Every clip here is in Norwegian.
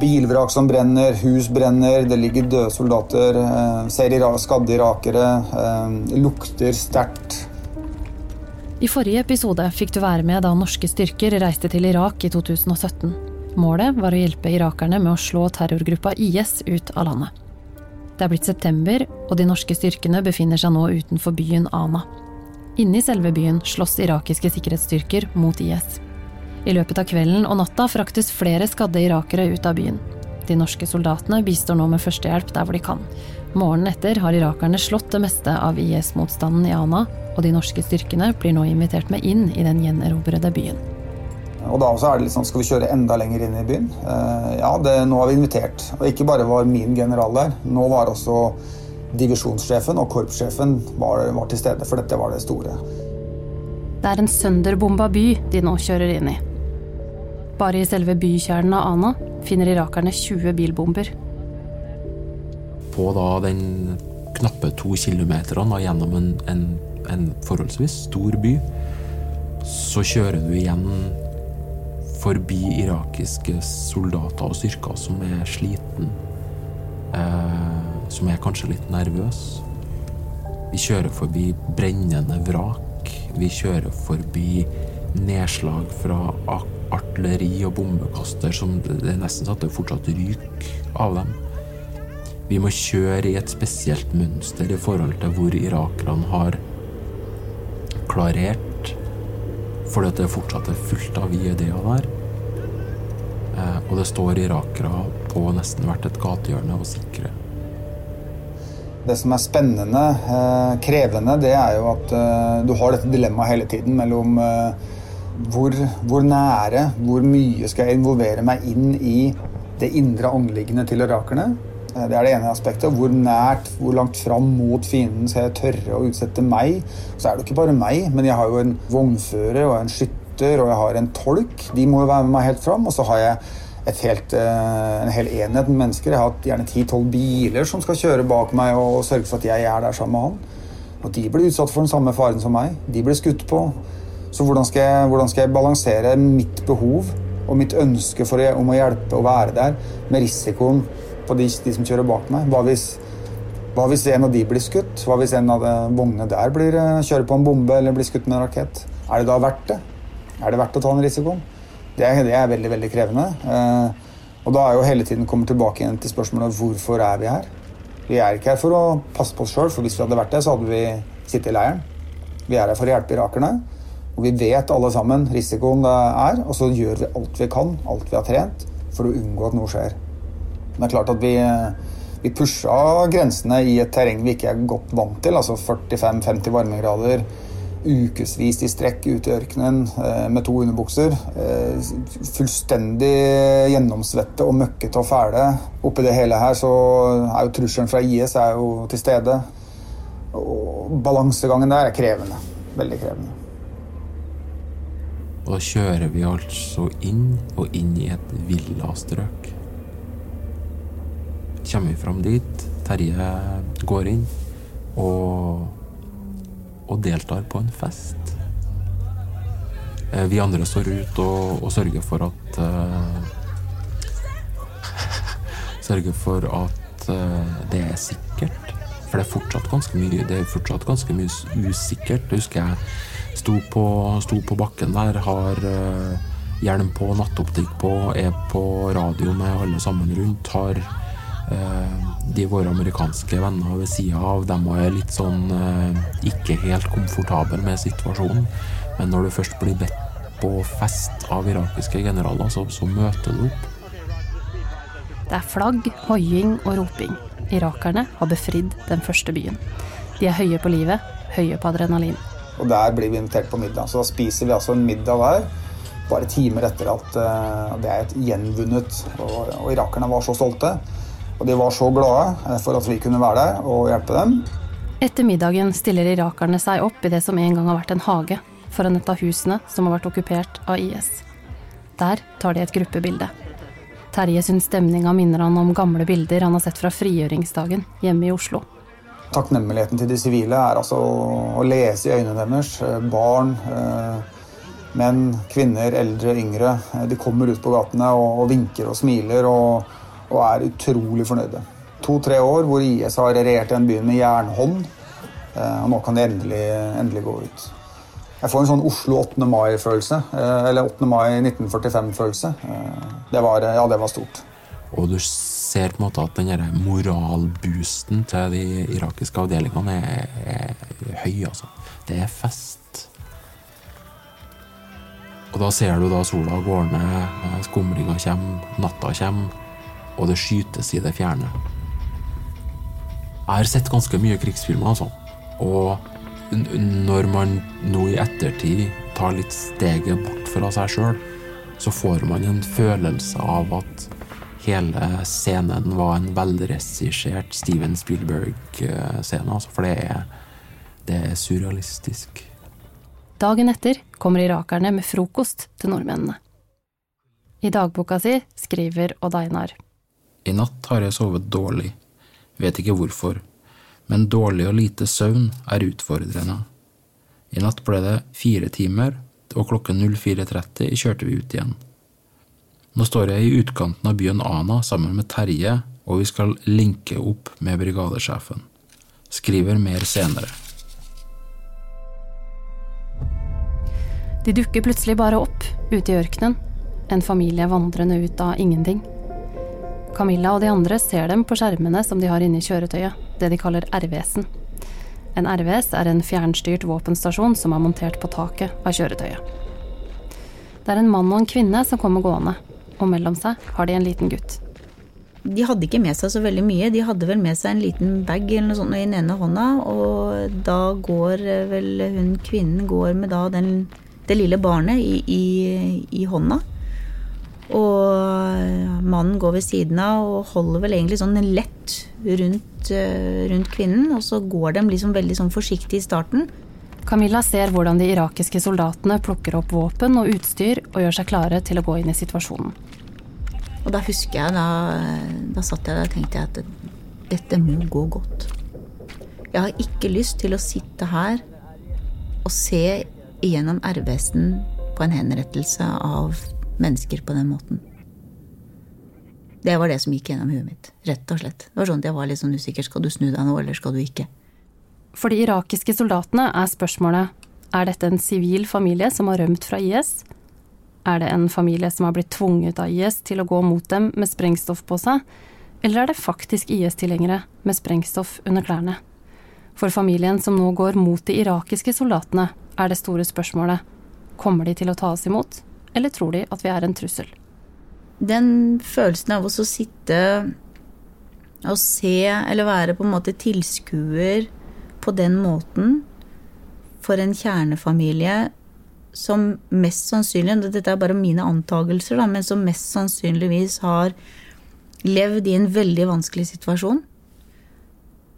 Bilvrak som brenner, hus brenner, det ligger døde soldater. Eh, ser skadde irakere. Eh, lukter sterkt. I forrige episode fikk du være med da norske styrker reiste til Irak i 2017. Målet var å hjelpe irakerne med å slå terrorgruppa IS ut av landet. Det er blitt september, og de norske styrkene befinner seg nå utenfor byen Ana. Inne i selve byen slåss irakiske sikkerhetsstyrker mot IS. I løpet av kvelden og natta fraktes flere skadde irakere ut av byen. De norske soldatene bistår nå med førstehjelp der hvor de kan. Morgenen etter har irakerne slått det meste av IS-motstanden i Ana, og de norske styrkene blir nå invitert med inn i den gjenerobrede byen. Og da også er det litt sånn, Skal vi kjøre enda lenger inn i byen? Eh, ja, det, nå har vi invitert. Og ikke bare var min general der. Nå var også divisjonssjefen og korpssjefen var, var til stede, for dette var det store. Det er en sønderbomba by de nå kjører inn i. Bare i selve bykjernen av Ana finner irakerne 20 bilbomber. På den knappe to kilometerne gjennom en, en, en forholdsvis stor by, så kjører du igjen forbi irakiske soldater og styrker som er sliten. Eh, som er kanskje litt nervøse. Vi kjører forbi brennende vrak. Vi kjører forbi nedslag fra artilleri og bombekaster som det er nesten sånn at fortsatt ryker av dem. Vi må kjøre i et spesielt mønster i forhold til hvor irakerne har klarert, fordi at det fortsatt er fullt av IED-er der. Eh, og det står irakere på nesten hvert et gatehjørne og sikrer. Det som er spennende, eh, krevende, det er jo at eh, du har dette dilemmaet hele tiden mellom hvor, hvor, nære, hvor mye skal jeg involvere meg inn i det indre anliggende til orakerne? Det er det ene aspektet. Hvor nært, hvor langt fram mot fienden skal jeg tørre å utsette meg? Så er det ikke bare meg, men jeg har jo en vognfører og en skytter og jeg har en tolk. De må jo være med meg helt fram. Og så har jeg helt, eh, en hel enhet med mennesker. Jeg har hatt gjerne 10-12 biler som skal kjøre bak meg og sørge for at jeg er der sammen med han. Og de blir utsatt for den samme faren som meg. De blir skutt på. Så hvordan skal jeg, hvordan skal jeg balansere mitt behov og mitt ønske å, om å hjelpe og være der, med risikoen på de, de som kjører bak meg? Hva hvis, hva hvis, en av de blir skutt? Hva hvis en av vognene der blir, eh, kjører på en bombe eller blir skutt med en rakett? Er det da verdt det? Er det verdt å ta den risikoen? Det det er veldig, veldig krevende. Eh, og da er jo hele tiden kommet tilbake igjen til spørsmålet hvorfor er vi her? Vi er ikke her for å passe på oss sjøl, for hvis vi hadde vært det, så hadde vi sittet i leiren. Vi er her for å hjelpe irakerne. Og vi vet alle sammen risikoen det er, og så gjør vi alt vi kan, alt vi har trent, for å unngå at noe skjer. Men det er klart at vi, vi pusha grensene i et terreng vi ikke er godt vant til, altså 45-50 varmegrader ukevis i strekk ute i ørkenen eh, med to underbukser. Eh, fullstendig gjennomsvette og møkkete og fæle. Oppi det hele her så er jo trusselen fra IS er jo til stede. Og balansegangen der er krevende. Veldig krevende. Og da kjører vi altså inn og inn i et villastrøk. Kommer vi fram dit, Terje går inn, og og deltar på en fest. Eh, vi andre står ut og, og sørger for at uh, Sørger for at uh, det er sikkert. For det er fortsatt ganske mye, det er fortsatt ganske mye usikkert. Det husker jeg sto på, sto på bakken der, har uh, hjelm på, nattoptikk på, er på radio med alle sammen rundt. har Eh, de våre amerikanske venner ved sida av, dem er litt sånn eh, ikke helt komfortable med situasjonen. Men når du først blir bedt på fest av irakiske generaler, så, så møter du opp. Det er flagg, hoiing og roping. Irakerne har befridd den første byen. De er høye på livet, høye på adrenalin. Og der blir vi invitert på middag. Så da spiser vi altså en middag der. Bare timer etter at uh, det er et gjenvunnet. Og, og irakerne var så stolte. Og de var så glade eh, for at vi kunne være der og hjelpe dem. Etter middagen stiller irakerne seg opp i det som en gang har vært en hage, foran et av husene som har vært okkupert av IS. Der tar de et gruppebilde. Terje syns stemninga minner han om gamle bilder han har sett fra frigjøringsdagen hjemme i Oslo. Takknemligheten til de sivile er altså å lese i øynene deres. Eh, barn, eh, Menn, kvinner, eldre, yngre. De kommer ut på gatene og vinker og smiler og, og er utrolig fornøyde. To-tre år hvor IS har regjert den byen med jernhånd. Og nå kan de endelig, endelig gå ut. Jeg får en sånn Oslo 8. mai-følelse. Eller 8. mai 1945-følelse. Det, ja, det var stort. Og du ser på en måte at den moralboosten til de irakiske avdelingene er, er høy, altså. Det er fest. Og da ser du da sola går ned, skumringa kommer, natta kommer, og det skytes i det fjerne. Jeg har sett ganske mye krigsfilmer, altså. Og når man nå i ettertid tar litt steget bort fra seg sjøl, så får man en følelse av at hele scenen var en velregissert Steven Spielberg-scene. Altså, for det er, det er surrealistisk. Dagen etter kommer irakerne med frokost til nordmennene. I dagboka si skriver Odd Einar. I natt har jeg sovet dårlig. Vet ikke hvorfor. Men dårlig og lite søvn er utfordrende. I natt ble det fire timer, og klokken 04.30 kjørte vi ut igjen. Nå står jeg i utkanten av byen Ana sammen med Terje, og vi skal linke opp med brigadesjefen. Skriver mer senere. De dukker plutselig bare opp ute i ørkenen. En familie vandrende ut av ingenting. Camilla og de andre ser dem på skjermene som de har inne i kjøretøyet, det de kaller RVS-en. En RVS er en fjernstyrt våpenstasjon som er montert på taket av kjøretøyet. Det er en mann og en kvinne som kommer gående, og mellom seg har de en liten gutt. De hadde ikke med seg så veldig mye. De hadde vel med seg en liten bag eller noe sånt i den ene hånda, og da går vel hun kvinnen går med da den, det lille barnet i, i, i hånda. Og mannen går ved siden av og holder vel egentlig sånn lett rundt, rundt kvinnen. Og så går de liksom veldig sånn forsiktig i starten. Camilla ser hvordan de irakiske soldatene plukker opp våpen og utstyr og gjør seg klare til å gå inn i situasjonen. Og da husker jeg, da, da satt jeg der og tenkte at dette må gå godt. Jeg har ikke lyst til å sitte her og se igjennom RVS-en på en henrettelse av mennesker på den måten. Det var det som gikk gjennom huet mitt. Rett og slett. Det var sånn at Jeg var litt sånn usikker. Skal du snu deg nå, eller skal du ikke? For de irakiske soldatene er spørsmålet er dette en sivil familie som har rømt fra IS. Er det en familie som har blitt tvunget av IS til å gå mot dem med sprengstoff på seg, eller er det faktisk IS-tilhengere med sprengstoff under klærne? For familien som nå går mot de irakiske soldatene, er det store spørsmålet kommer de til å ta oss imot, eller tror de at vi er en trussel? Den følelsen av å sitte og se, eller være på en måte tilskuer på den måten for en kjernefamilie som mest sannsynlig Dette er bare mine antagelser, da, men som mest sannsynligvis har levd i en veldig vanskelig situasjon.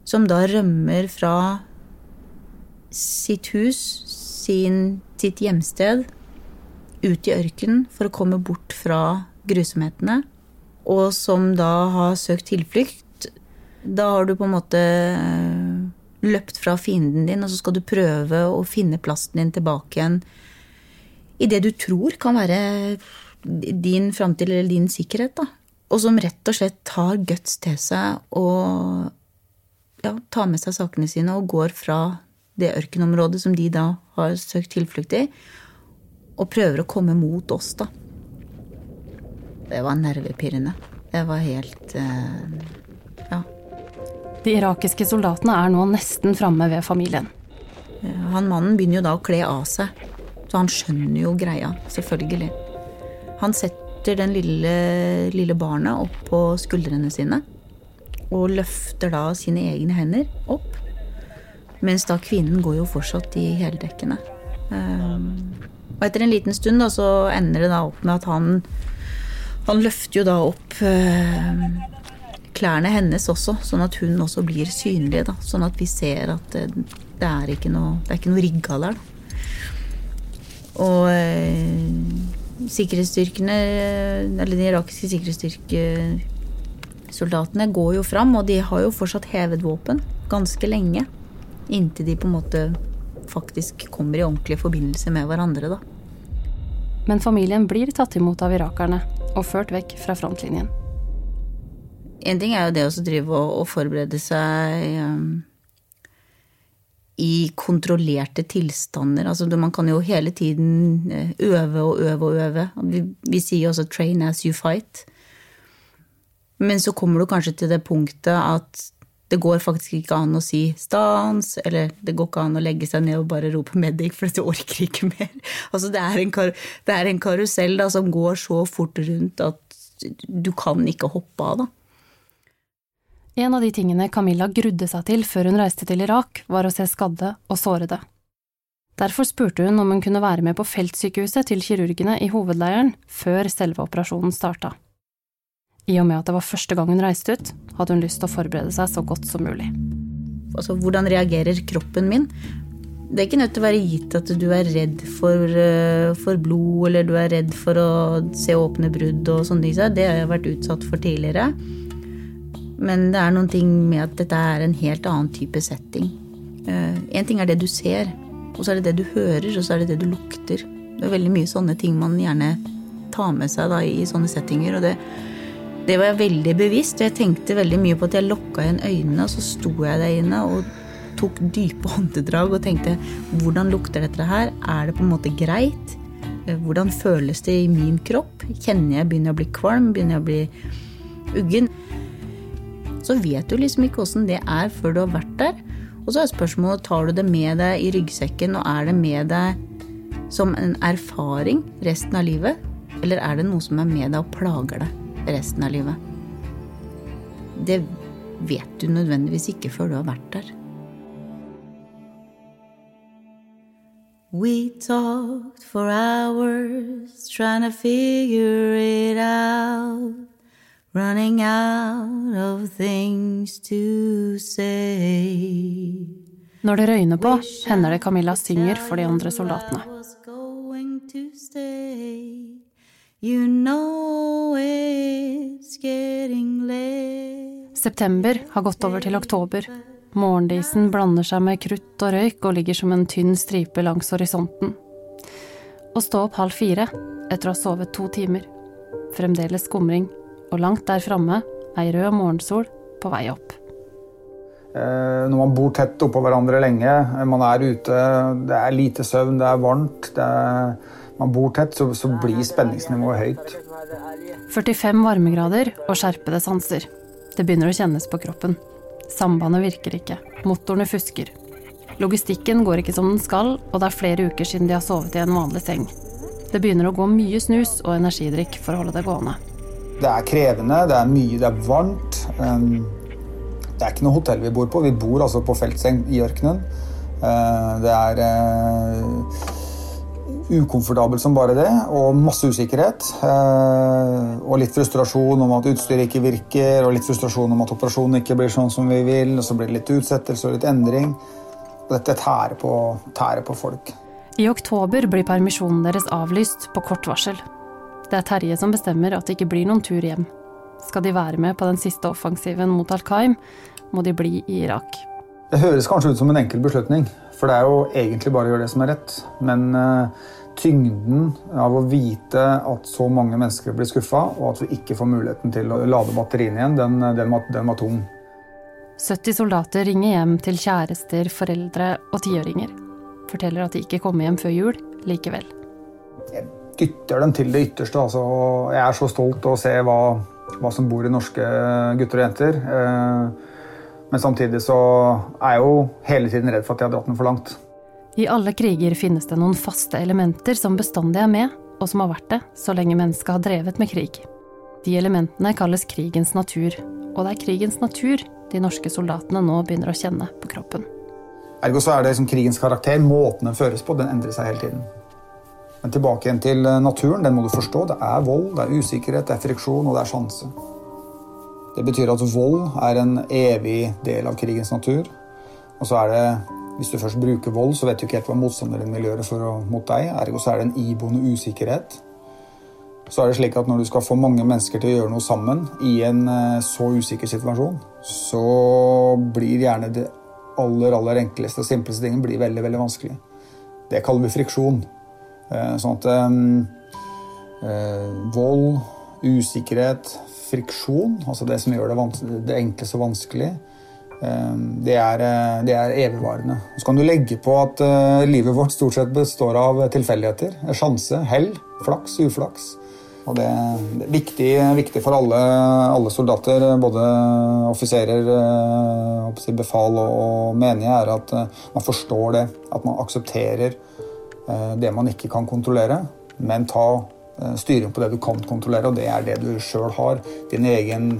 Som da rømmer fra sitt hus, sin, sitt hjemsted, ut i ørkenen for å komme bort fra grusomhetene. Og som da har søkt tilflukt. Da har du på en måte løpt fra fienden din, og så skal du prøve å finne plassen din tilbake igjen i det du tror kan være din framtid eller din sikkerhet. da. Og som rett og slett tar guts til seg og ja, tar med seg sakene sine og går fra det ørkenområdet som de da har søkt tilflukt i, og prøver å komme mot oss, da. Det var nervepirrende. Det var helt eh. De irakiske soldatene er nå nesten framme ved familien. Han mannen begynner jo da å kle av seg, så han skjønner jo greia. Selvfølgelig. Han setter den lille, lille barnet opp på skuldrene sine og løfter da sine egne hender opp. Mens da kvinnen går jo fortsatt i heldekkende. Um, og etter en liten stund da, så ender det da opp med at han Han løfter jo da opp uh, klærne hennes også, sånn at hun også blir synlig. da, Sånn at vi ser at det, det er ikke noe, noe rigga der. da. Og eh, sikkerhetsstyrkene, eller de irakiske sikkerhetsstyrkesoldatene går jo fram, og de har jo fortsatt hevet våpen ganske lenge. Inntil de på en måte faktisk kommer i ordentlig forbindelse med hverandre, da. Men familien blir tatt imot av irakerne og ført vekk fra frontlinjen. En ting er jo det å drive og, og forberede seg um, i kontrollerte tilstander. Altså, man kan jo hele tiden eh, øve og øve og øve. Vi, vi sier også 'train as you fight'. Men så kommer du kanskje til det punktet at det går faktisk ikke an å si stans, eller det går ikke an å legge seg ned og bare rope 'medic', for du orker ikke mer. Altså, det, er en, det er en karusell da, som går så fort rundt at du kan ikke hoppe av. da. En av de tingene Camilla grudde seg til før hun reiste til Irak, var å se skadde og sårede. Derfor spurte hun om hun kunne være med på feltsykehuset til kirurgene i hovedleiren før selve operasjonen starta. I og med at det var første gang hun reiste ut, hadde hun lyst til å forberede seg så godt som mulig. Altså, hvordan reagerer kroppen min? Det er ikke nødt til å være gitt at du er redd for, eh, for blod, eller du er redd for å se åpne brudd og sånne ting. Det har jeg vært utsatt for tidligere. Men det er noen ting med at dette er en helt annen type setting. Én eh, ting er det du ser, og så er det det du hører, og så er det det du lukter. Det er veldig mye sånne ting man gjerne tar med seg da, i sånne settinger. og det, det var jeg veldig bevisst, og jeg tenkte veldig mye på at jeg lokka igjen øynene, og så sto jeg der inne og tok dype håndedrag og tenkte hvordan lukter dette her? Er det på en måte greit? Eh, hvordan føles det i min kropp? Kjenner jeg begynner jeg å bli kvalm? Begynner jeg å bli uggen? Så vet du liksom ikke åssen det er før du har vært der. Og så er spørsmålet tar du det med deg i ryggsekken, og er det med deg som en erfaring resten av livet? Eller er det noe som er med deg og plager deg resten av livet? Det vet du nødvendigvis ikke før du har vært der. We talked for hours trying to figure it out. Running out of things to say. Når det røyner på, hender det Camilla synger for de andre soldatene. September har gått over til oktober. Morgendisen blander seg med krutt og røyk og ligger som en tynn stripe langs horisonten. Å stå opp halv fire etter å ha sovet to timer. Fremdeles skumring og langt der framme ei rød morgensol på vei opp. Eh, når man bor tett oppå hverandre lenge, eh, man er ute, det er lite søvn, det er varmt det er, Man bor tett, så, så blir spenningsnivået høyt. 45 varmegrader og skjerpede sanser. Det begynner å kjennes på kroppen. Sambandet virker ikke. Motorene fusker. Logistikken går ikke som den skal, og det er flere uker siden de har sovet i en vanlig seng. Det begynner å gå mye snus og energidrikk for å holde det gående. Det er krevende, det er mye, det er varmt. Um, det er ikke noe hotell vi bor på. Vi bor altså på feltseng i ørkenen. Uh, det er uh, ukomfortabelt som bare det, og masse usikkerhet. Uh, og litt frustrasjon om at utstyret ikke virker, og litt frustrasjon om at operasjonen ikke blir sånn som vi vil. Og så blir det litt utsettelse og litt endring. Dette tærer på, tærer på folk. I oktober blir permisjonen deres avlyst på kort varsel. Det er Terje som bestemmer at det ikke blir noen tur hjem. Skal de være med på den siste offensiven mot Al Qaim, må de bli i Irak. Det høres kanskje ut som en enkel beslutning, for det er jo egentlig bare å gjøre det som er rett. Men uh, tyngden av å vite at så mange mennesker blir skuffa, og at vi ikke får muligheten til å lade batteriene igjen, den, den, var, den var tung. 70 soldater ringer hjem til kjærester, foreldre og tiåringer. Forteller at de ikke kommer hjem før jul likevel dytter dem til det ytterste. Altså, jeg er så stolt av å se hva, hva, som bor i norske gutter og jenter. Eh, men samtidig så er jeg jo hele tiden redd for at jeg har dratt den for langt. I alle kriger finnes det noen faste elementer som bestandig er med, og som har vært det så lenge mennesket har drevet med krig. De elementene kalles krigens natur, og det er krigens natur de norske soldatene nå begynner å kjenne på kroppen. Ergo så er det liksom krigens karakter, måten den føres på, den endrer seg hele tiden. Men tilbake igjen til eh, naturen. Den må du forstå. Det er vold, det er usikkerhet, det er friksjon og det er sjanse. Det betyr at vold er en evig del av krigens natur. Og så er det, hvis du først bruker vold, så vet du ikke helt hva motstanderen vil gjøre for mot deg. Ergo så er det en iboende usikkerhet. Så er det slik at når du skal få mange mennesker til å gjøre noe sammen i en eh, så usikker situasjon, så blir gjerne det aller, aller enkleste og simpleste tingen veldig, veldig vanskelig. Det kaller vi friksjon. Eh, sånn at eh, vold, usikkerhet, friksjon, altså det som gjør det, det enkle så vanskelig, eh, det, er, eh, det er, evigvarende. Så kan du legge på at eh, livet vårt stort sett består av tilfeldigheter. Sjanse, hell, flaks, uflaks. Og det, det er viktig, viktig for alle, alle, soldater, både offiserer, befal og menige, er at man forstår det. At man aksepterer det man ikke kan kontrollere, men ta Eh, styring på det du kan kontrollere, og det er det du sjøl har. Din egen,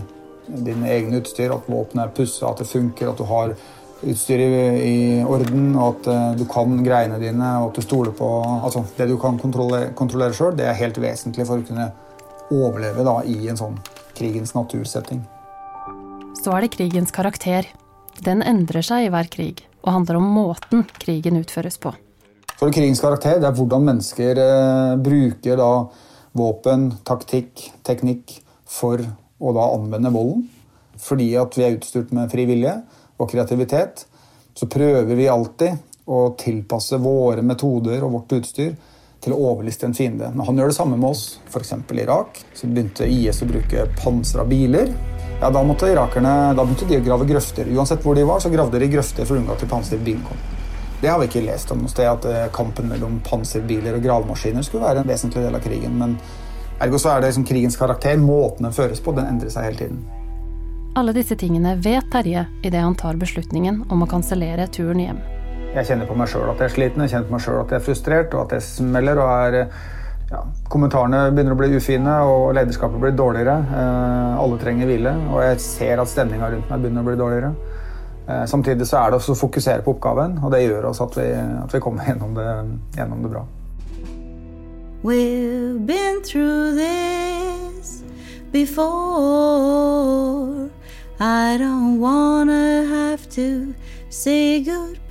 din egen, utstyr, at våpenet er pussa, at det funker, at du har utstyr i, orden, og at uh, du kan greiene dine, og at du stoler på altså, Det du kan kontrollere, kontrollere sjøl, det er helt vesentlig for å kunne overleve da, i en sånn krigens natursetting. Så er det krigens karakter. Den endrer seg i hver krig, og handler om måten krigen utføres på. For krigens karakter det er hvordan mennesker uh, bruker da våpen, taktikk, teknikk for å da anvende volden. Fordi at vi er utstyrt med fri vilje og kreativitet, så prøver vi alltid å tilpasse våre metoder og vårt utstyr til å overliste en fiende. Men han gjør det samme med oss. F.eks. i Irak så begynte IS å bruke pansra biler. Ja, da, måtte irakerne, da begynte de å grave grøfter. Uansett hvor de var, så gravde de grøfter for å unngå at de pansrede bilen kom. Det har vi ikke lest om noe sted, at eh, kampen mellom panserbiler og gravemaskiner skulle være en vesentlig del av krigen. Men ergo så er det liksom krigens karakter, måten den føres på, den endrer seg hele tiden. Alle disse tingene vet Terje idet han tar beslutningen om å kansellere turen hjem. Jeg kjenner på meg sjøl at jeg er sliten, jeg kjenner på meg selv at jeg er frustrert og at jeg smeller. og er, ja, Kommentarene begynner å bli ufine, og lederskapet blir dårligere. Eh, alle trenger hvile, og jeg ser at stemninga rundt meg begynner å bli dårligere. Eh, samtidig så er det også å fokusere på oppgaven, og det gjør oss at vi, at vi kommer gjennom det, gjennom det bra. We've been through this before. I don't wanna have to say goodbye.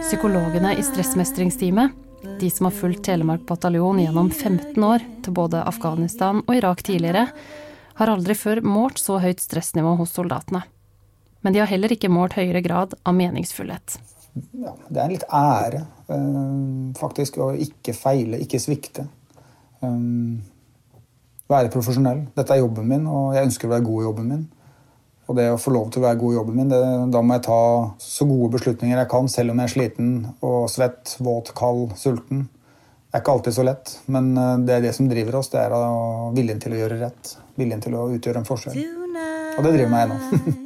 Psykologene i stressmestringsteamet, de som har fulgt Telemark bataljon gjennom 15 år, til både Afghanistan og Irak tidligere, har aldri før målt så høyt stressnivå hos soldatene. Men de har heller ikke målt høyere grad av meningsfullhet. Ja, det er litt ære, eh, faktisk, å ikke feile, ikke svikte. Um, være profesjonell. Dette er jobben min, og jeg ønsker å være god i jobben min. Og det å få lov til å være god i jobben min, det, da må jeg ta så gode beslutninger jeg kan, selv om jeg er sliten og svett, våt, kald, sulten. Det er ikke alltid så lett, men eh, det er det som driver oss. Det er viljen til å gjøre rett. Viljen til å utgjøre en forskjell. Og det driver meg ennå.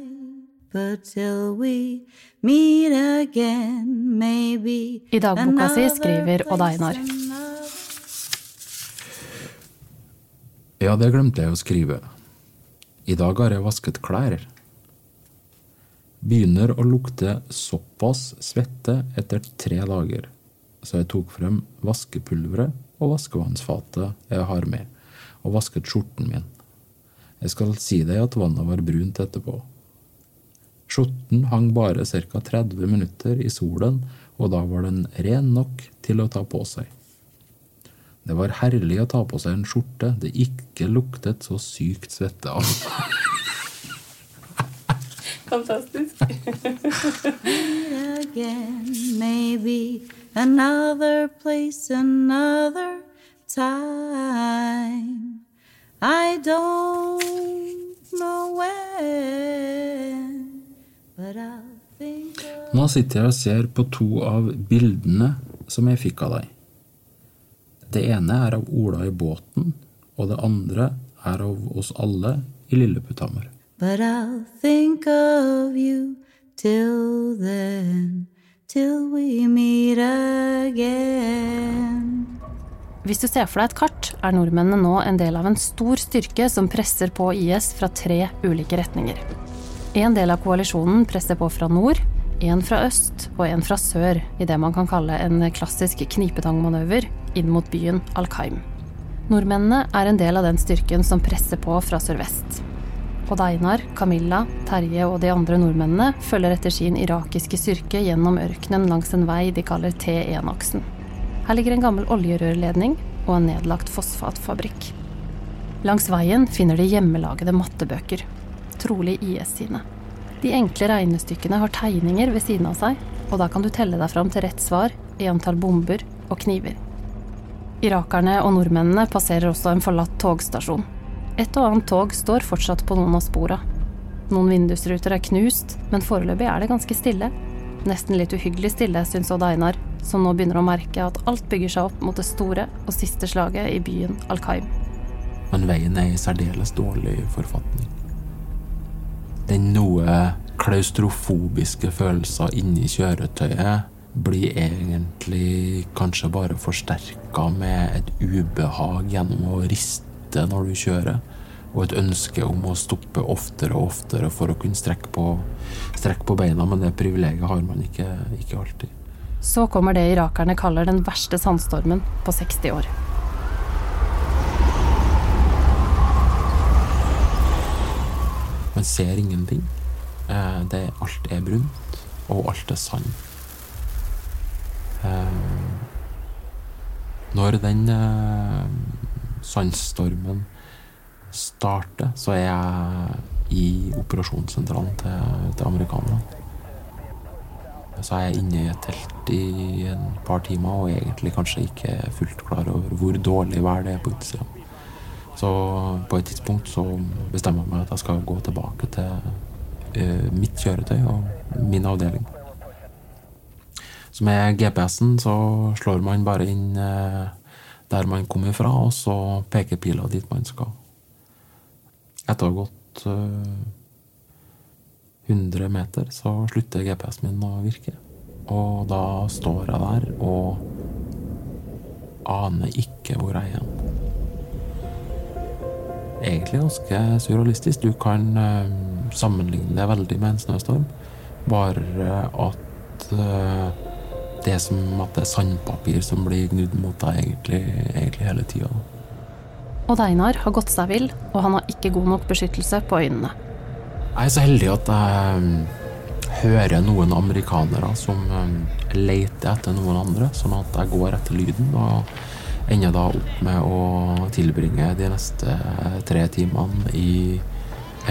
I dagboka si skriver Odd Einar. Ja, det glemte jeg å skrive. I dag har jeg vasket klær. Begynner å lukte såpass svette etter tre dager så jeg tok frem vaskepulveret og vaskevannsfatet jeg har med, og vasket skjorten min. Jeg skal si deg at vannet var brunt etterpå. Skjorten hang bare ca 30 minutter i solen, og da var den ren nok til å ta på seg. Det var herlig å ta på seg en skjorte det ikke luktet så sykt svette av. Fantastisk. another place, another time. I don't know when, but I'll think of Nå sitter jeg og ser på to av bildene som jeg fikk av deg. Det ene er av Ola i båten, og det andre er av oss alle i Lilleputthammer. But I'll think of you till then till we meet again. Hvis du ser for deg et kart, er nordmennene nå en del av en stor styrke som presser på IS fra tre ulike retninger. En del av koalisjonen presser på fra nord, en fra øst og en fra sør i det man kan kalle en klassisk knipetangmanøver inn mot byen Al-Qaim. Nordmennene er en del av den styrken som presser på fra sørvest. Odd Einar, Camilla, Terje og de andre nordmennene følger etter sin irakiske styrke gjennom ørkenen langs en vei de kaller T1-aksen. Her ligger en gammel oljerørledning og en nedlagt fosfatfabrikk. Langs veien finner de hjemmelagede mattebøker, trolig IS sine. De enkle regnestykkene har tegninger ved siden av seg, og da kan du telle deg fram til rett svar i antall bomber og kniver. Irakerne og nordmennene passerer også en forlatt togstasjon. Et og annet tog står fortsatt på noen av spora. Noen vindusruter er knust, men foreløpig er det ganske stille. Nesten litt uhyggelig stille, syns Odd Einar, som nå begynner å merke at alt bygger seg opp mot det store og siste slaget i byen Al-Qaim. Men veien er i særdeles dårlig forfatning. Den noe klaustrofobiske følelser inni kjøretøyet blir egentlig kanskje bare forsterka med et ubehag gjennom å riste når du kjører, og et ønske om å stoppe oftere og oftere for å kunne strekke på, strekke på beina, men det privilegiet har man ikke, ikke alltid. Så kommer det irakerne kaller den verste sandstormen på 60 år. Man ser ingenting. Eh, det, alt er brunt, og alt er sand. Eh, når den eh, sandstormen starter, så er jeg i operasjonssentralen til, til amerikanerne. Så er jeg inne i et telt i et par timer og egentlig kanskje ikke fullt klar over hvor dårlig vær er på utsida. Så på et tidspunkt så bestemmer jeg meg at jeg skal gå tilbake til uh, mitt kjøretøy og min avdeling. Så med GPS-en så slår man bare inn uh, der man kommer fra, og så peker pila dit man skal. Etter å ha gått uh, 100 meter, så slutter GPS-en min å virke. Og da står jeg der og aner ikke hvor jeg er. Egentlig ganske surrealistisk. Du kan uh, sammenligne det veldig med en snøstorm. Bare at uh, det er som at det er sandpapir som blir gnudd mot deg egentlig, egentlig hele tida. Odd Einar har gått seg vill, og han har ikke god nok beskyttelse på øynene. Jeg er så heldig at jeg um, hører noen amerikanere som um, leter etter noen andre, sånn at jeg går etter lyden. og ender da opp med å tilbringe de neste tre timene i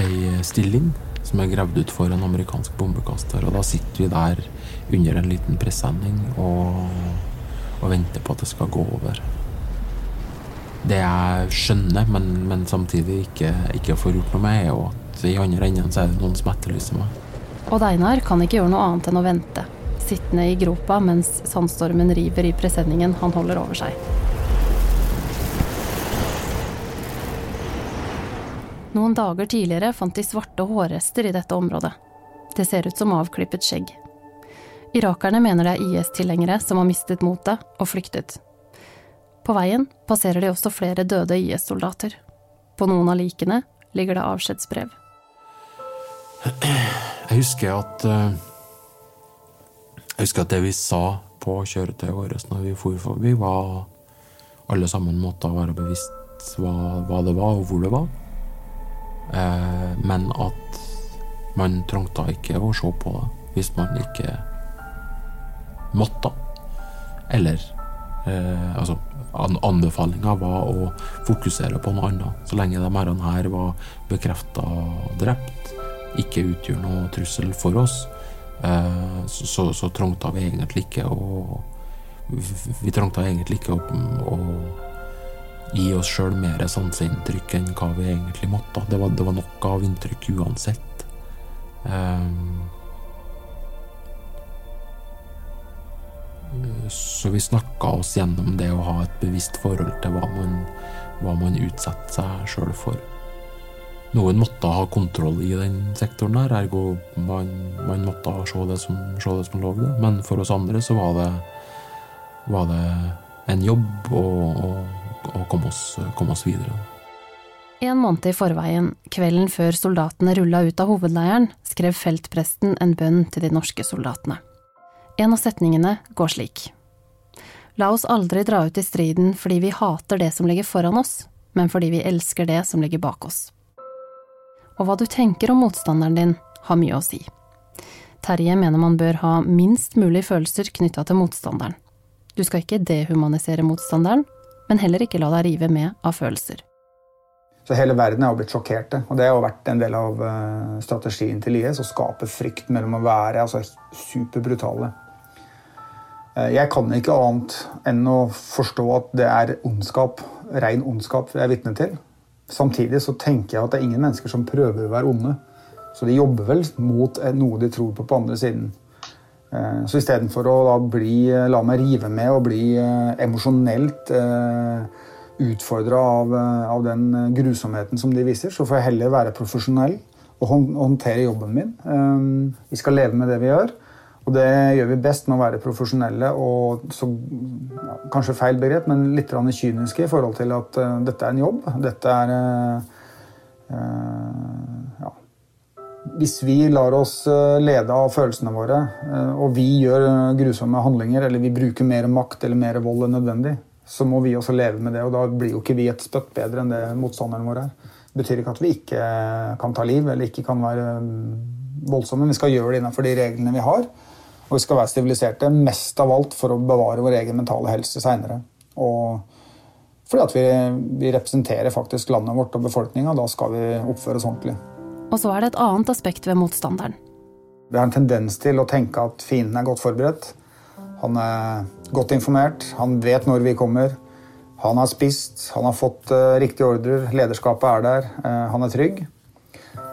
ei stilling som er gravd ut for en amerikansk bombekaster. Og da sitter vi der under en liten presenning og, og venter på at det skal gå over. Det jeg skjønner, men, men samtidig ikke, ikke, får gjort noe med, er jo at i andre enden så er det noen som etterlyser meg. Odd Einar kan ikke gjøre noe annet enn å vente, sittende i gropa mens sandstormen river i presenningen han holder over seg. Noen dager tidligere fant de svarte hårrester i dette området. Det ser ut som avklippet skjegg. Irakerne mener det er IS-tilhengere som har mistet motet og flyktet. På veien passerer de også flere døde IS-soldater. På noen av likene ligger det avskjedsbrev. Jeg husker at eh, Jeg husker at det vi sa på kjøretøyet vårt når vi for forbi, var alle sammen måtte være bevisst hva, hva det var, og hvor det var. Eh, men at man trengte ikke å se på det hvis man ikke måtte. Eller eh, altså Anbefalinga var å fokusere på noe annet. Så lenge de her var bekrefta drept, ikke utgjør noe trussel for oss, eh, så, så, så trengte vi egentlig ikke å Vi trengte egentlig ikke å, å gi oss sjøl mer sanseinntrykk enn hva vi egentlig måtte. Det var, det var nok av inntrykk uansett. Um, så vi snakka oss gjennom det å ha et bevisst forhold til hva man, hva man utsetter seg sjøl for. Noen måtte ha kontroll i den sektoren der, ergo man, man måtte se det, som, se det som lå der. Men for oss andre så var det, var det en jobb å, å, å komme oss, komme oss videre. En måned i forveien, kvelden før soldatene rulla ut av hovedleiren, skrev feltpresten en bønn til de norske soldatene. En av setningene går slik. La oss aldri dra ut i striden fordi vi hater det som ligger foran oss, men fordi vi elsker det som ligger bak oss. Og hva du tenker om motstanderen din, har mye å si. Terje mener man bør ha minst mulig følelser knytta til motstanderen. Du skal ikke dehumanisere motstanderen, men heller ikke la deg rive med av følelser. Så Hele verden er jo blitt sjokkerte, og det har jo vært en del av eh, strategien til IS. Å skape frykt mellom å være altså, superbrutale jeg kan ikke annet enn å forstå at det er ondskap, ren ondskap jeg er vitne til. Samtidig så tenker jeg at det er ingen mennesker som prøver å være onde. Så de jobber vel mot noe de tror på på andre siden. Eh, så istedenfor å da bli, la meg rive med og bli eh, emosjonelt utfordra av, av, den grusomheten som de viser, så får jeg heller være profesjonell og håndtere jobben min. Vi skal leve med det vi gjør. Og det gjør vi best med å være profesjonelle og så, ja, kanskje feil begrep, men litt kyniske i forhold til at uh, dette er en jobb. Dette er uh, uh, ja. Hvis vi lar oss lede av følelsene våre, og vi gjør grusomme handlinger, eller vi bruker mer makt eller mer vold enn nødvendig, så må vi også leve med det. Og da blir jo ikke vi et spøtt bedre enn det motstanderen vår er. Det betyr ikke at vi ikke kan ta liv eller ikke kan være mm, voldsomme. Vi skal gjøre det innenfor de reglene vi har. Og vi skal være siviliserte mest av alt for å bevare vår egen mentale helse seinere. Fordi at vi, vi, representerer faktisk landet vårt og befolkninga. Da skal vi oppføre oss ordentlig. Og så er det et annet aspekt ved motstanderen. Vi har en tendens til å tenke at fienden er godt forberedt. Han er godt informert, han vet når vi kommer. Han har spist, han har fått uh, riktige ordrer, lederskapet er der, uh, han er trygg.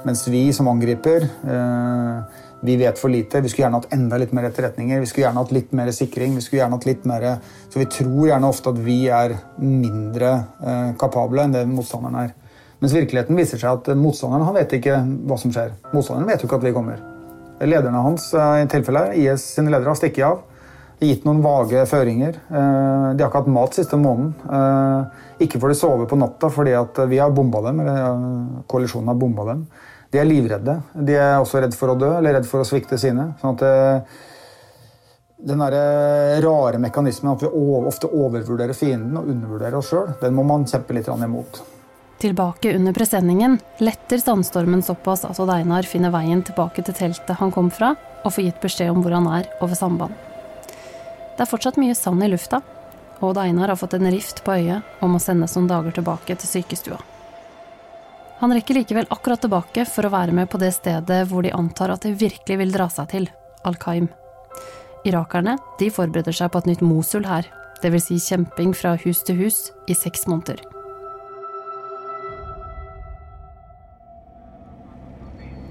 Mens vi som angriper uh, vi vet for lite. Vi skulle gjerne hatt enda litt mer etterretninger. Vi skulle gjerne hatt litt mer sikring. vi skulle gjerne hatt litt mer... Så vi tror gjerne ofte at vi er mindre eh, kapable enn det motstanderen er. Mens virkeligheten viser seg at motstanderen han vet ikke hva som skjer. Motstanderen vet jo ikke at vi kommer. Lederne hans eh, i tilfelle, IS sine ledere har stikket av. Gitt noen vage føringer. Eh, de har ikke hatt mat siste måneden. Eh, ikke får de sove på natta fordi vi har bomba dem. eller koalisjonen har bomba dem. De er livredde. De er også redd for å dø eller redd for å svikte sine. sånn at eh, den der eh, rare mekanismen at vi ofte overvurderer fienden og undervurderer oss sjøl, den må man kjempe litt imot. Tilbake under presenningen letter sandstormen såpass at Odd Einar finner veien tilbake til teltet han kom fra, og får gitt beskjed om hvor han er over samband. Det er fortsatt mye sand i lufta, og Odd Einar har fått en rift på øyet og må sendes noen dager tilbake til sykestua. Han rekker likevel akkurat tilbake for å være med på det stedet hvor de antar at det virkelig vil dra seg til, Al-Qaim. Irakerne de forbereder seg på et nytt Mosul her, dvs. Si kjemping fra hus til hus i seks måneder.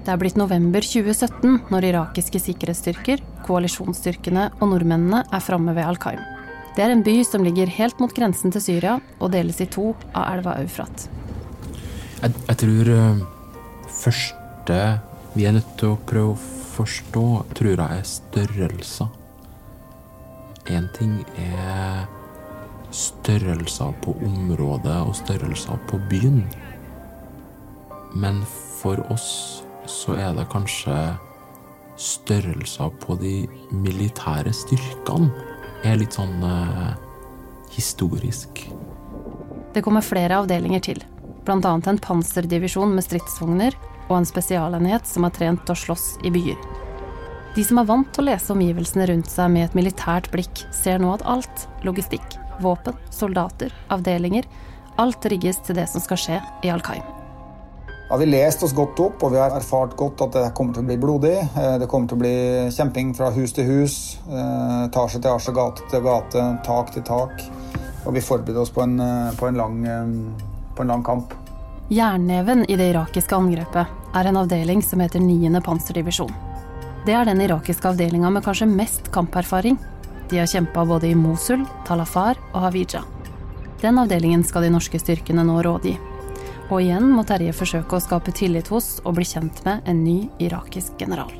Det er blitt november 2017 når irakiske sikkerhetsstyrker, koalisjonsstyrkene og nordmennene er framme ved Al-Qaim. Det er en by som ligger helt mot grensen til Syria og deles i to av elva Eufrat. Jeg, jeg tror uh, første vi er nødt til å prøve å forstå, tror jeg er størrelser. Én ting er størrelser på området og størrelser på byen. Men for oss så er det kanskje størrelser på de militære styrkene er litt sånn uh, historisk. Det kommer flere avdelinger til bl.a. en panserdivisjon med stridsvogner og en spesialenhet som er trent til å slåss i byer. De som er vant til å lese omgivelsene rundt seg med et militært blikk, ser nå at alt logistikk, våpen, soldater, avdelinger alt rigges til det som skal skje i Al-Qaim. Vi har lest oss godt opp, og vi har erfart godt at det kommer til å bli blodig. Eh, det kommer til å bli kjemping fra hus til hus, eh, etasje til etasje, gate til gate, tak til tak. Og vi forbereder oss på en, eh, på en lang på en lang kamp. Jernneven i det irakiske angrepet er en avdeling som heter 9. panserdivisjon. Det er den irakiske avdelinga med kanskje mest kamperfaring. De har kjempa både i Mosul, Talafar og Hawija. Den avdelingen skal de norske styrkene nå rådgi. Og igjen må Terje forsøke å skape tillit hos og bli kjent med en ny irakisk general.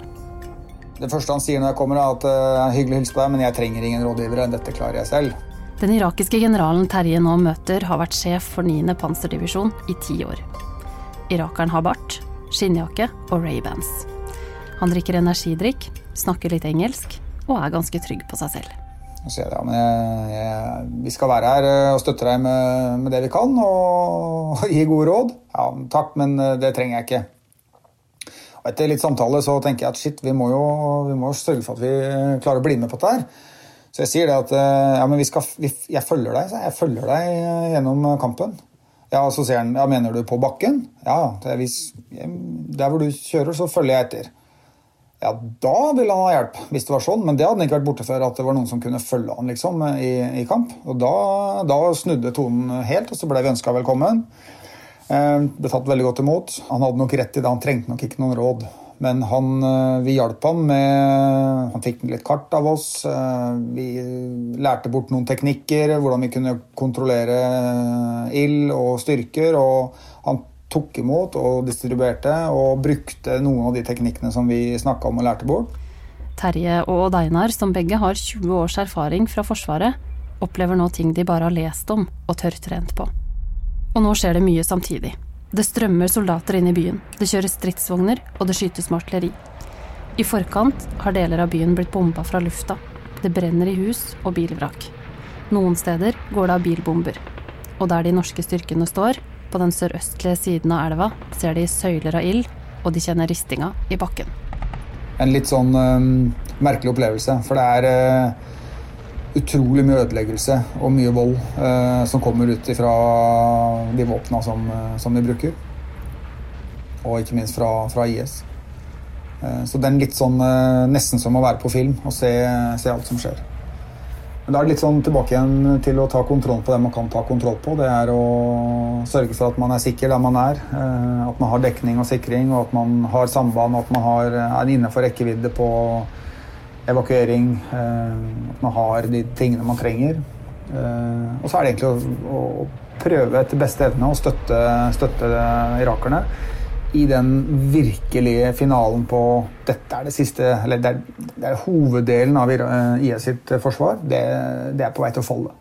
Det første han sier når jeg kommer, er at uh, hyggelig å hilse på deg, men jeg trenger ingen rådgivere. Dette klarer jeg selv. Den irakiske generalen Terje nå møter, har vært sjef for 9. panserdivisjon i ti år. Irakeren har bart, skinnjakke og Ray-Bans. Han drikker energidrikk, snakker litt engelsk og er ganske trygg på seg selv. Jeg, ja, jeg, jeg, vi skal være her eh, og støtte deg med, med, det vi kan og gi gode råd. Ja, takk, men eh, det trenger jeg ikke. Og etter litt samtale så tenker jeg at shit, vi må jo vi må sørge for at vi klarer å bli med på dette her. Så jeg sier det at eh, ja, skal, jeg følger deg jeg følger deg eh, gjennom eh, kampen. Ja, Så sier han ja, mener du på bakken? Ja, hvis, der hvor du kjører, så følger jeg etter. ja, da ville han ha hjelp, hvis det var sånn. Men det hadde han ikke vært borte før, at det var noen som kunne følge han liksom, i, i kamp. Og da, da, snudde tonen helt, og så ble vi ønska velkommen. Ble tatt veldig godt imot. Han hadde nok rett i det, han trengte nok ikke noen råd. Men han, eh, vi hjalp ham med Han fikk litt kart av oss. Eh, vi lærte bort noen teknikker, hvordan vi kunne kontrollere ild og styrker. og han tok imot og distribuerte og brukte noen av de teknikkene som vi snakka om og lærte bort. Terje og Odd Einar, som begge har 20 års erfaring fra Forsvaret, opplever nå ting de bare har lest om og tørrtrent på. Og nå skjer det mye samtidig. Det strømmer soldater inn i byen, det kjøres stridsvogner, og det skytes med artilleri. I forkant har deler av byen blitt bomba fra lufta. Det brenner i hus og bilvrak. Noen steder går det av bilbomber. Og der de norske styrkene står, på den sørøstlige siden av elva ser de søyler av ild, og de kjenner ristinga i bakken. En litt sånn um, merkelig opplevelse, for det er uh, utrolig mye ødeleggelse og mye vold eh, som kommer ut fra de våpna som, uh, som, de bruker. Og ikke minst fra, fra IS. så det er litt sånn nesten som å være på film og se, se alt som skjer. Men da er det litt sånn tilbake igjen til å ta kontroll på det man kan ta kontroll på. Det er å sørge for at man er sikker der man er. Eh, at man har dekning og sikring, og at man har samband, og at man har, er innenfor rekkevidde på evakuering. Eh, at man har de tingene man trenger. Eh, og så er det egentlig å, å prøve etter beste evne å støtte, støtte irakerne i den virkelige finalen på Dette er det siste Eller det er, det er hoveddelen av IS sitt forsvar. Det, det, er på vei til å falle.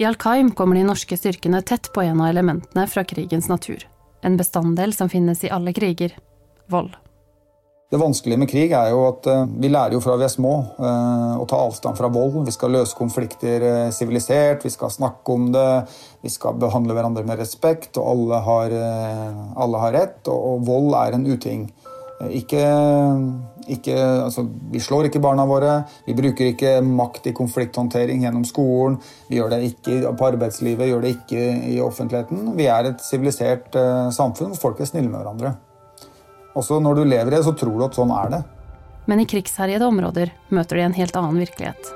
I Al-Qaim kommer de norske styrkene tett på en av elementene fra krigens natur. En bestanddel som finnes i alle kriger vold. Det vanskelige med krig er jo at uh, vi lærer jo fra vi er små uh, å ta avstand fra vold. Vi skal løse konflikter uh, sivilisert, vi skal snakke om det, vi skal behandle hverandre med respekt, og alle har, alle har rett. Og, vold er en uting. Ikke, ikke, altså, vi slår ikke barna våre, vi bruker ikke makt i konflikthåndtering gjennom skolen. Vi gjør det ikke på arbeidslivet, gjør det ikke i offentligheten. Vi er et sivilisert samfunn hvor folk er snille med hverandre. Også når du lever i det, så tror du at sånn er det. Men i krigsherjede områder møter de en helt annen virkelighet.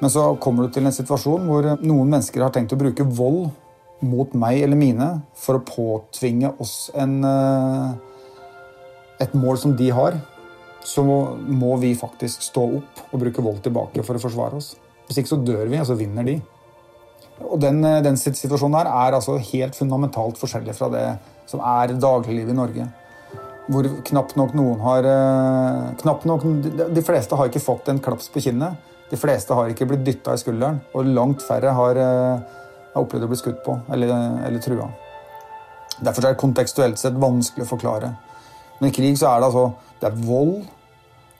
Men så kommer du til en situasjon hvor noen mennesker har tenkt å bruke vold mot meg eller mine for å påtvinge oss en, eh, et mål som de har. Så må vi faktisk stå opp og bruke vold tilbake for å forsvare oss. Hvis ikke så dør vi, og så vinner de. Og den, eh, den situasjonen her er altså helt fundamentalt forskjellig fra det som er dagliglivet i Norge hvor knapt nok noen har eh, knapt nok, De fleste har ikke fått en klaps på kinnet. De fleste har ikke blitt dytta i skulderen, og langt færre har, eh, har opplevd å bli skutt på eller, eller trua. Derfor er det kontekstuelt sett vanskelig å forklare. Men i krig så er det altså det er vold.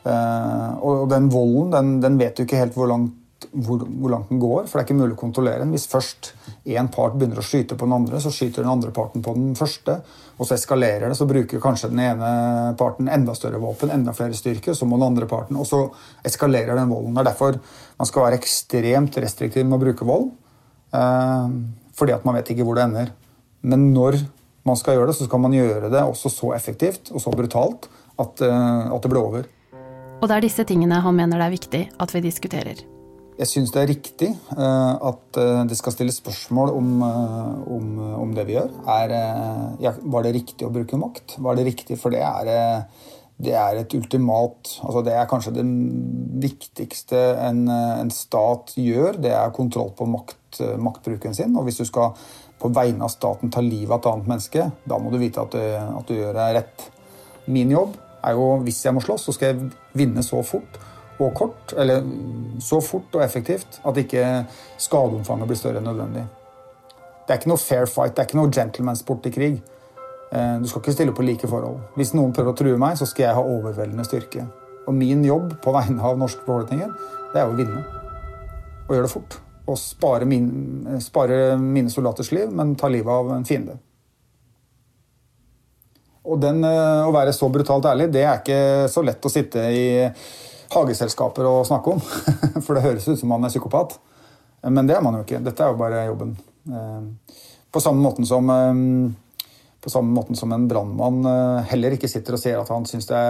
Eh, og den volden den, den vet du ikke helt hvor langt hvor, hvor, langt den går, for det er ikke mulig å kontrollere den. Hvis først én part begynner å skyte på den andre, så skyter den andre parten på den første. Og så eskalerer det, så bruker kanskje den ene parten enda større våpen, enda flere styrker, så må den andre parten, og så eskalerer den volden. Det er derfor man skal være ekstremt restriktiv med å bruke vold. Eh, fordi at man vet ikke hvor det ender. Men når man skal gjøre det, så skal man gjøre det også så effektivt og så brutalt at, eh, at det blir over. Og det er disse tingene han mener det er viktig at vi diskuterer. Jeg syns det er riktig uh, at uh, det skal stilles spørsmål om, uh, om, om det vi gjør. Er, var det riktig å bruke makt? Var det riktig? For det er, det er et ultimat altså Det er kanskje det viktigste en, en stat gjør. Det er kontroll på makt, maktbruken sin. Og hvis du skal på vegne av staten ta livet av et annet menneske, da må du vite at du, at du gjør det rett. Min jobb er jo, hvis jeg må slåss, så skal jeg vinne så fort og kort, eller så fort og effektivt at ikke skadeomfanget blir større enn nødvendig. Det er ikke noe fair fight, det er ikke noe gentleman-sport i krig. Eh, du skal ikke stille på like forhold. Hvis noen prøver å true meg, så skal jeg ha overveldende styrke. Og min jobb på vegne av norske befolkninger, det er å vinne. Og gjøre det fort. Og spare, min, spare mine soldaters liv, men ta livet av en fiende. Og den, eh, å være så brutalt ærlig, det er ikke så lett å sitte i hageselskaper å snakke om. For det høres ut som man er psykopat. Men det er man jo ikke. Dette er jo bare jobben. Eh, på samme måten som, eh, på samme måten som en brannmann eh, heller ikke sitter og sier at han syns det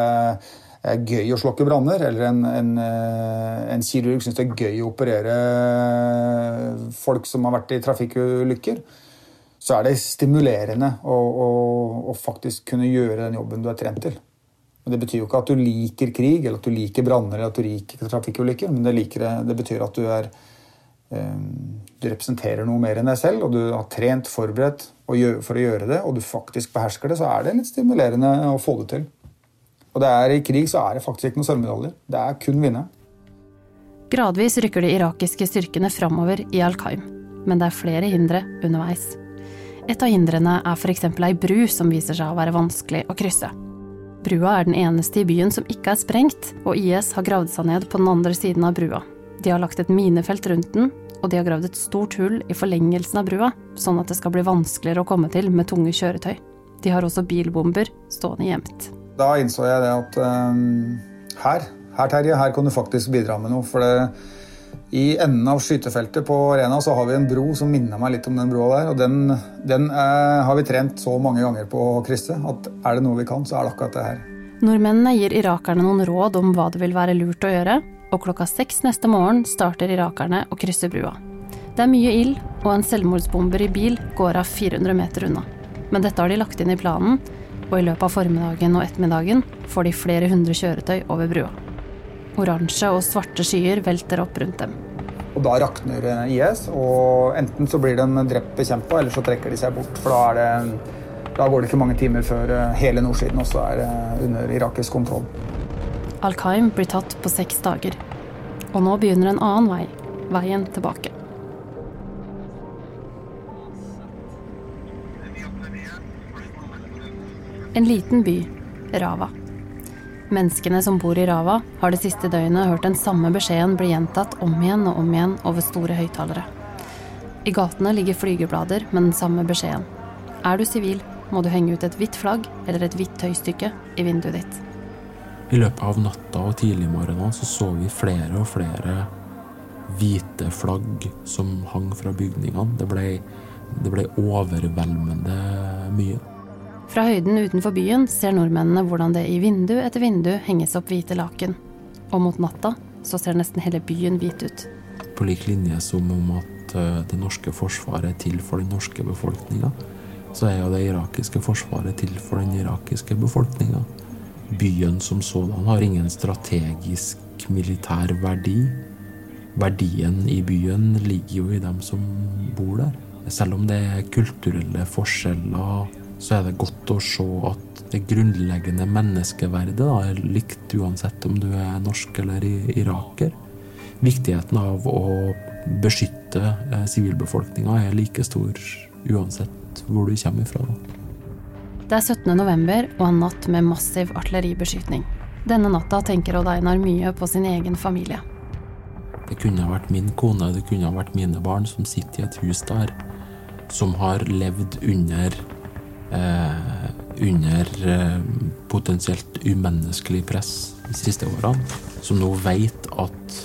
er gøy å slokke branner, eller en, en, en kirurg syns det er gøy å operere folk som har vært i trafikkulykker, så er det stimulerende å, å, å faktisk kunne gjøre den jobben du er trent til. Men Det betyr jo ikke at du liker krig, eller at du liker branner eller at du liker trafikkulykker, men det, liker, det betyr at du er du representerer noe mer enn deg selv, og du har trent, forberedt for å gjøre det, og du faktisk behersker det, så er det litt stimulerende å få det til. Og det er I krig så er det faktisk ikke noen sølvmedaljer. Det er kun vinne. Gradvis rykker de irakiske styrkene framover i Al-Qaim, men det er flere hindre underveis. Et av hindrene er f.eks. ei bru som viser seg å være vanskelig å krysse. Brua er den eneste i byen som ikke er sprengt, og IS har gravd seg ned på den andre siden av brua. De har lagt et minefelt rundt den, og de har gravd et stort hull i forlengelsen av brua, sånn at det skal bli vanskeligere å komme til med tunge kjøretøy. De har også bilbomber stående gjemt. Da innså jeg det at um, her, her, Terje, her kan du faktisk bidra med noe. For det, i enden av skytefeltet på Arena så har vi en bro som minner meg litt om den broa der. Og den, den eh, har vi trent så mange ganger på å krysse at er det noe vi kan, så er det akkurat det her. Nordmennene gir irakerne noen råd om hva det vil være lurt å gjøre, og klokka seks neste morgen starter irakerne å krysse brua. Det er mye ild, og en selvmordsbomber i bil går av 400 meter unna. Men dette har de lagt inn i planen, og i løpet av formiddagen og ettermiddagen får de flere hundre kjøretøy over brua. Oransje og svarte skyer velter opp rundt dem. Og Da rakner IS, og enten så blir de drept bekjempa, eller så trekker de seg bort. For da, det, da går det ikke mange timer før hele nordsiden også er eh, under irakisk kontroll. Al-Qaim blir tatt på seks dager. Og nå begynner en annen vei. Veien tilbake. En liten by, Rava. Menneskene som bor i Rava, har det siste døgnet hørt den samme beskjeden bli gjentatt om igjen og om igjen over store høyttalere. I gatene ligger flygeblader med den samme beskjeden. Er du sivil, må du henge ut et hvitt flagg eller et hvitt tøystykke i vinduet ditt. I løpet av natta og tidligmorgenen så, så vi flere og flere hvite flagg som hang fra bygningene. Det ble, det ble overveldende mye. Fra høyden utenfor byen ser nordmennene hvordan det i vindu etter vindu henges opp hvite laken. Og mot natta så ser nesten hele byen hvit ut. På lik linje som om at eh, det norske forsvaret er til for den norske befolkninga, så er jo det irakiske forsvaret til for den irakiske befolkninga. Byen som sådan har ingen strategisk militær verdi. Verdien i byen ligger jo i dem som bor der. Selv om det er kulturelle forskjeller, så er det godt å se at det grunnleggende menneskeverdet da, er likt uansett om du er norsk eller iraker. Viktigheten av å beskytte eh, er like stor uansett hvor du kommer ifra. Da. Det er 17. november og en natt med massiv artilleribeskytning. Denne natta tenker Odd Einar mye på sin egen familie. Det kunne ha vært min kone, det kunne ha vært mine barn som sitter i et hus der, som har levd under eh, under eh, potensielt umenneskelig press de siste årene, som nå vet at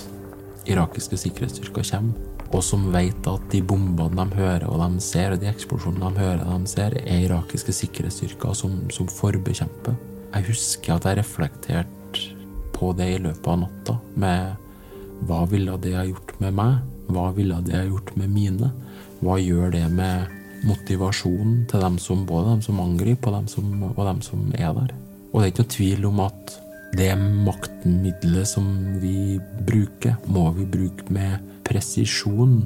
irakiske sikkerhetsstyrker kommer og som vet at de bombene de hører og de ser, og de eksplosjonene de hører og de ser, er irakiske sikkerhetsstyrker som, som forbekjemper. Jeg husker at jeg reflekterte på det i løpet av natta, med hva ville det ha gjort med meg? Hva ville det ha gjort med mine? Hva gjør det med motivasjonen til dem som, både dem som angriper, og dem som, og dem som er der? Og det er ikke noe tvil om at det maktmiddelet som vi bruker, må vi bruke med presisjon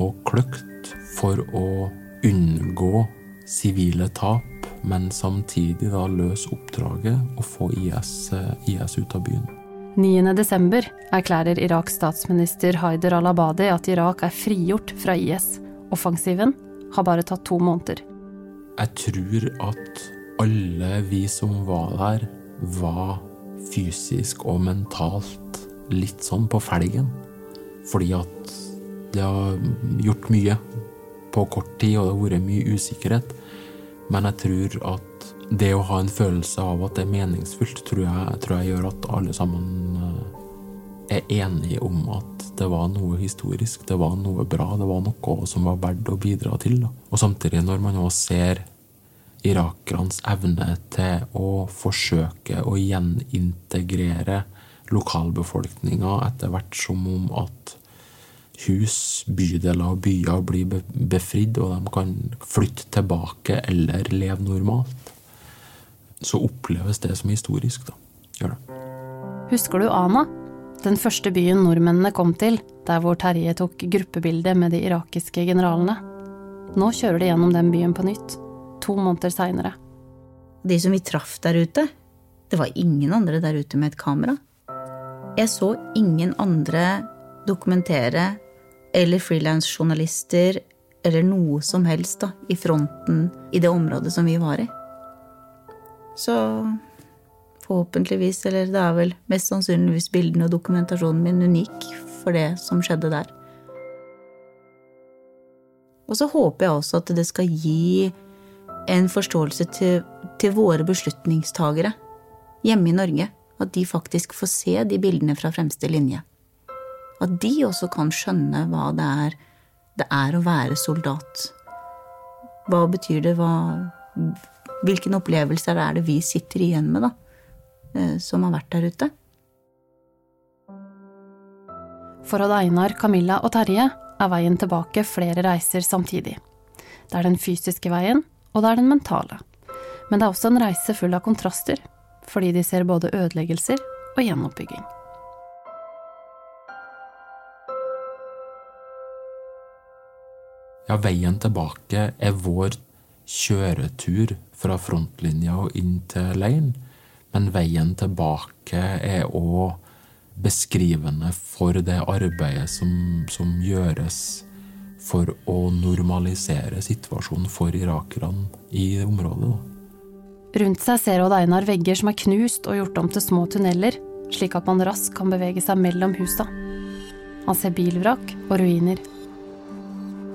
og kløkt for å unngå sivile tap, men samtidig da løse oppdraget og få IS, IS ut av byen. 9.12. erklærer Iraks statsminister Haider al-Abadi at Irak er frigjort fra IS. Offensiven har bare tatt to måneder. Jeg tror at alle vi som var der, var fysisk og mentalt litt sånn på felgen. Fordi at det har gjort mye på kort tid, og det har vært mye usikkerhet. Men jeg tror at det å ha en følelse av at det er meningsfullt, tror jeg, tror jeg gjør at alle sammen er enige om at det var noe historisk, det var noe bra, det var noe som var verdt å bidra til. Da. Og samtidig, når man også ser irakernes evne til å forsøke å gjenintegrere lokalbefolkninga etter hvert som om at hus, bydeler og byer blir befridd, og de kan flytte tilbake eller leve normalt, så oppleves det som historisk. da. Gjør det. Husker du Ana? Den første byen nordmennene kom til, der hvor Terje tok gruppebilde med de irakiske generalene. Nå kjører de gjennom den byen på nytt, to måneder seinere. De som vi traff der ute, det var ingen andre der ute med et kamera. Jeg så ingen andre dokumentere eller frilansjournalister eller noe som helst da, i fronten i det området som vi var i. Så forhåpentligvis, eller det er vel mest sannsynligvis bildene og dokumentasjonen min unik for det som skjedde der. Og så håper jeg også at det skal gi en forståelse til, til våre beslutningstagere hjemme i Norge. At de faktisk får se de bildene fra fremste linje. At de også kan skjønne hva det er det er å være soldat. Hva betyr det? Hva, hvilken opplevelser er det vi sitter igjen med, da? Eh, som har vært der ute. For Odd Einar, Camilla og Terje er veien tilbake flere reiser samtidig. Det er den fysiske veien, og det er den mentale. Men det er også en reise full av kontraster, fordi de ser både ødeleggelser og gjenoppbygging. Ja, veien tilbake er vår kjøretur fra frontlinja og inn til leiren. Men veien tilbake er òg beskrivende for det arbeidet som, som, gjøres for å normalisere situasjonen for irakerne i området. Rundt seg ser Odd Einar vegger som er knust og gjort om til små tunneler, slik at man raskt kan bevege seg mellom husa. Han ser bilvrak og ruiner.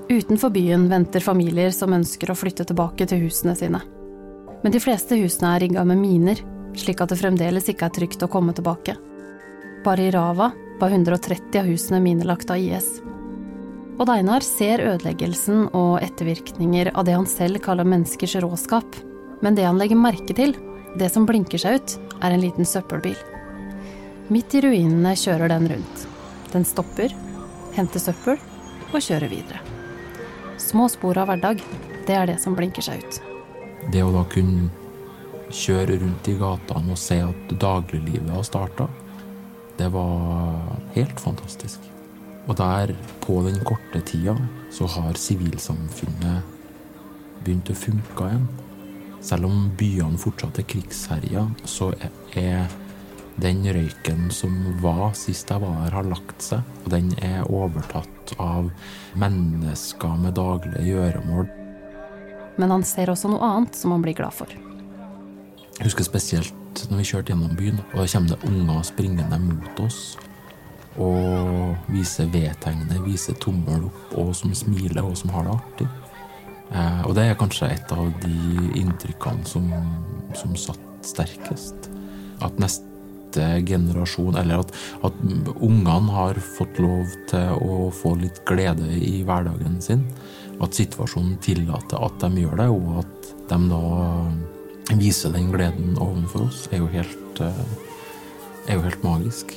Utenfor byen venter familier som ønsker å flytte tilbake til husene sine. Men de fleste husene er rigga med miner, slik at det fremdeles ikke er trygt å komme tilbake. Bare i Rava var 130 av husene minelagt av IS. Odd Einar ser ødeleggelsen og ettervirkninger av det han selv kaller menneskers råskap. Men det han legger merke til, det som blinker seg ut, er en liten søppelbil. Midt i ruinene kjører den rundt. Den stopper, henter søppel og kjører videre. Små spor av hverdag, det er det som blinker seg ut. Det å da kunne kjøre rundt i gatene og se at dagliglivet har starta, det var helt fantastisk. Og der, på den korte tida, så har sivilsamfunnet begynt å funke igjen. Selv om byene fortsatt er krigsherja, så er den røyken som var sist jeg var her, har lagt seg, og den er overtatt av mennesker med daglige gjøremål. Men han ser også noe annet som han blir glad for. Jeg husker spesielt når vi kjørte gjennom byen, og da kommer det unger springende mot oss. Og viser V-tegnet, viser tommel opp, og som smiler, og som har det artig. Eh, og det er kanskje et av de inntrykkene som, som satt sterkest. At neste generasjon, eller at, at ungene har fått lov til å få litt glede i hverdagen sin. At situasjonen tillater at de gjør det, og at de da viser den gleden overfor oss, er jo helt, eh, er jo helt magisk.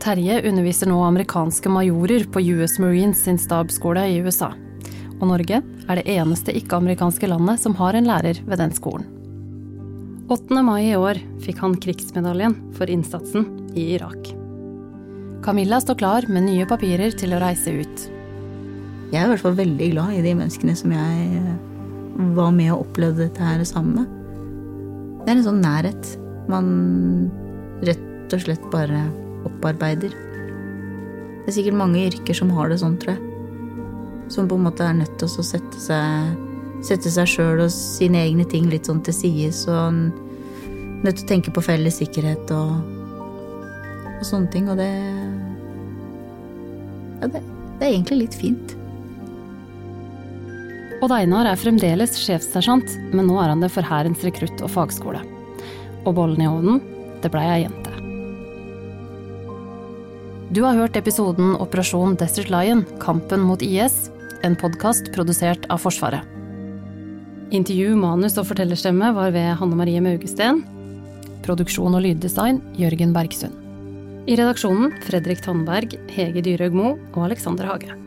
Terje underviser nå amerikanske majorer på US Marines sin stabsskole i USA og Norge er det eneste ikke-amerikanske landet som har en lærer ved den skolen. 8. mai i år fikk han krigsmedaljen for innsatsen i Irak. Camilla står klar med nye papirer til å reise ut. Jeg er i hvert fall veldig glad i de menneskene som jeg eh, var med og opplevde dette her sammen med. Det er en sånn nærhet man rett og slett bare opparbeider. Det er sikkert mange yrker som har det sånn, tror jeg som på en måte er nødt til å sette seg Sette sjøl og sine egne ting litt sånn til side. og nødt til å tenke på felles sikkerhet og, og sånne ting. Og det ja, det, det er egentlig litt fint. Odd Einar er fremdeles sjefssersjant, men nå er han det for Hærens rekrutt og fagskole. Og bollen i ovnen det blei ei jente. Du har hørt episoden Operasjon Desert Lion kampen mot IS, en podkast produsert av Forsvaret. Intervju, manus og fortellerstemme var ved Hanne Marie Maugesten. Produksjon og lyddesign Jørgen Bergsund. I redaksjonen Fredrik Tandberg, Hege Dyrhaug Moe og Alexander Hage.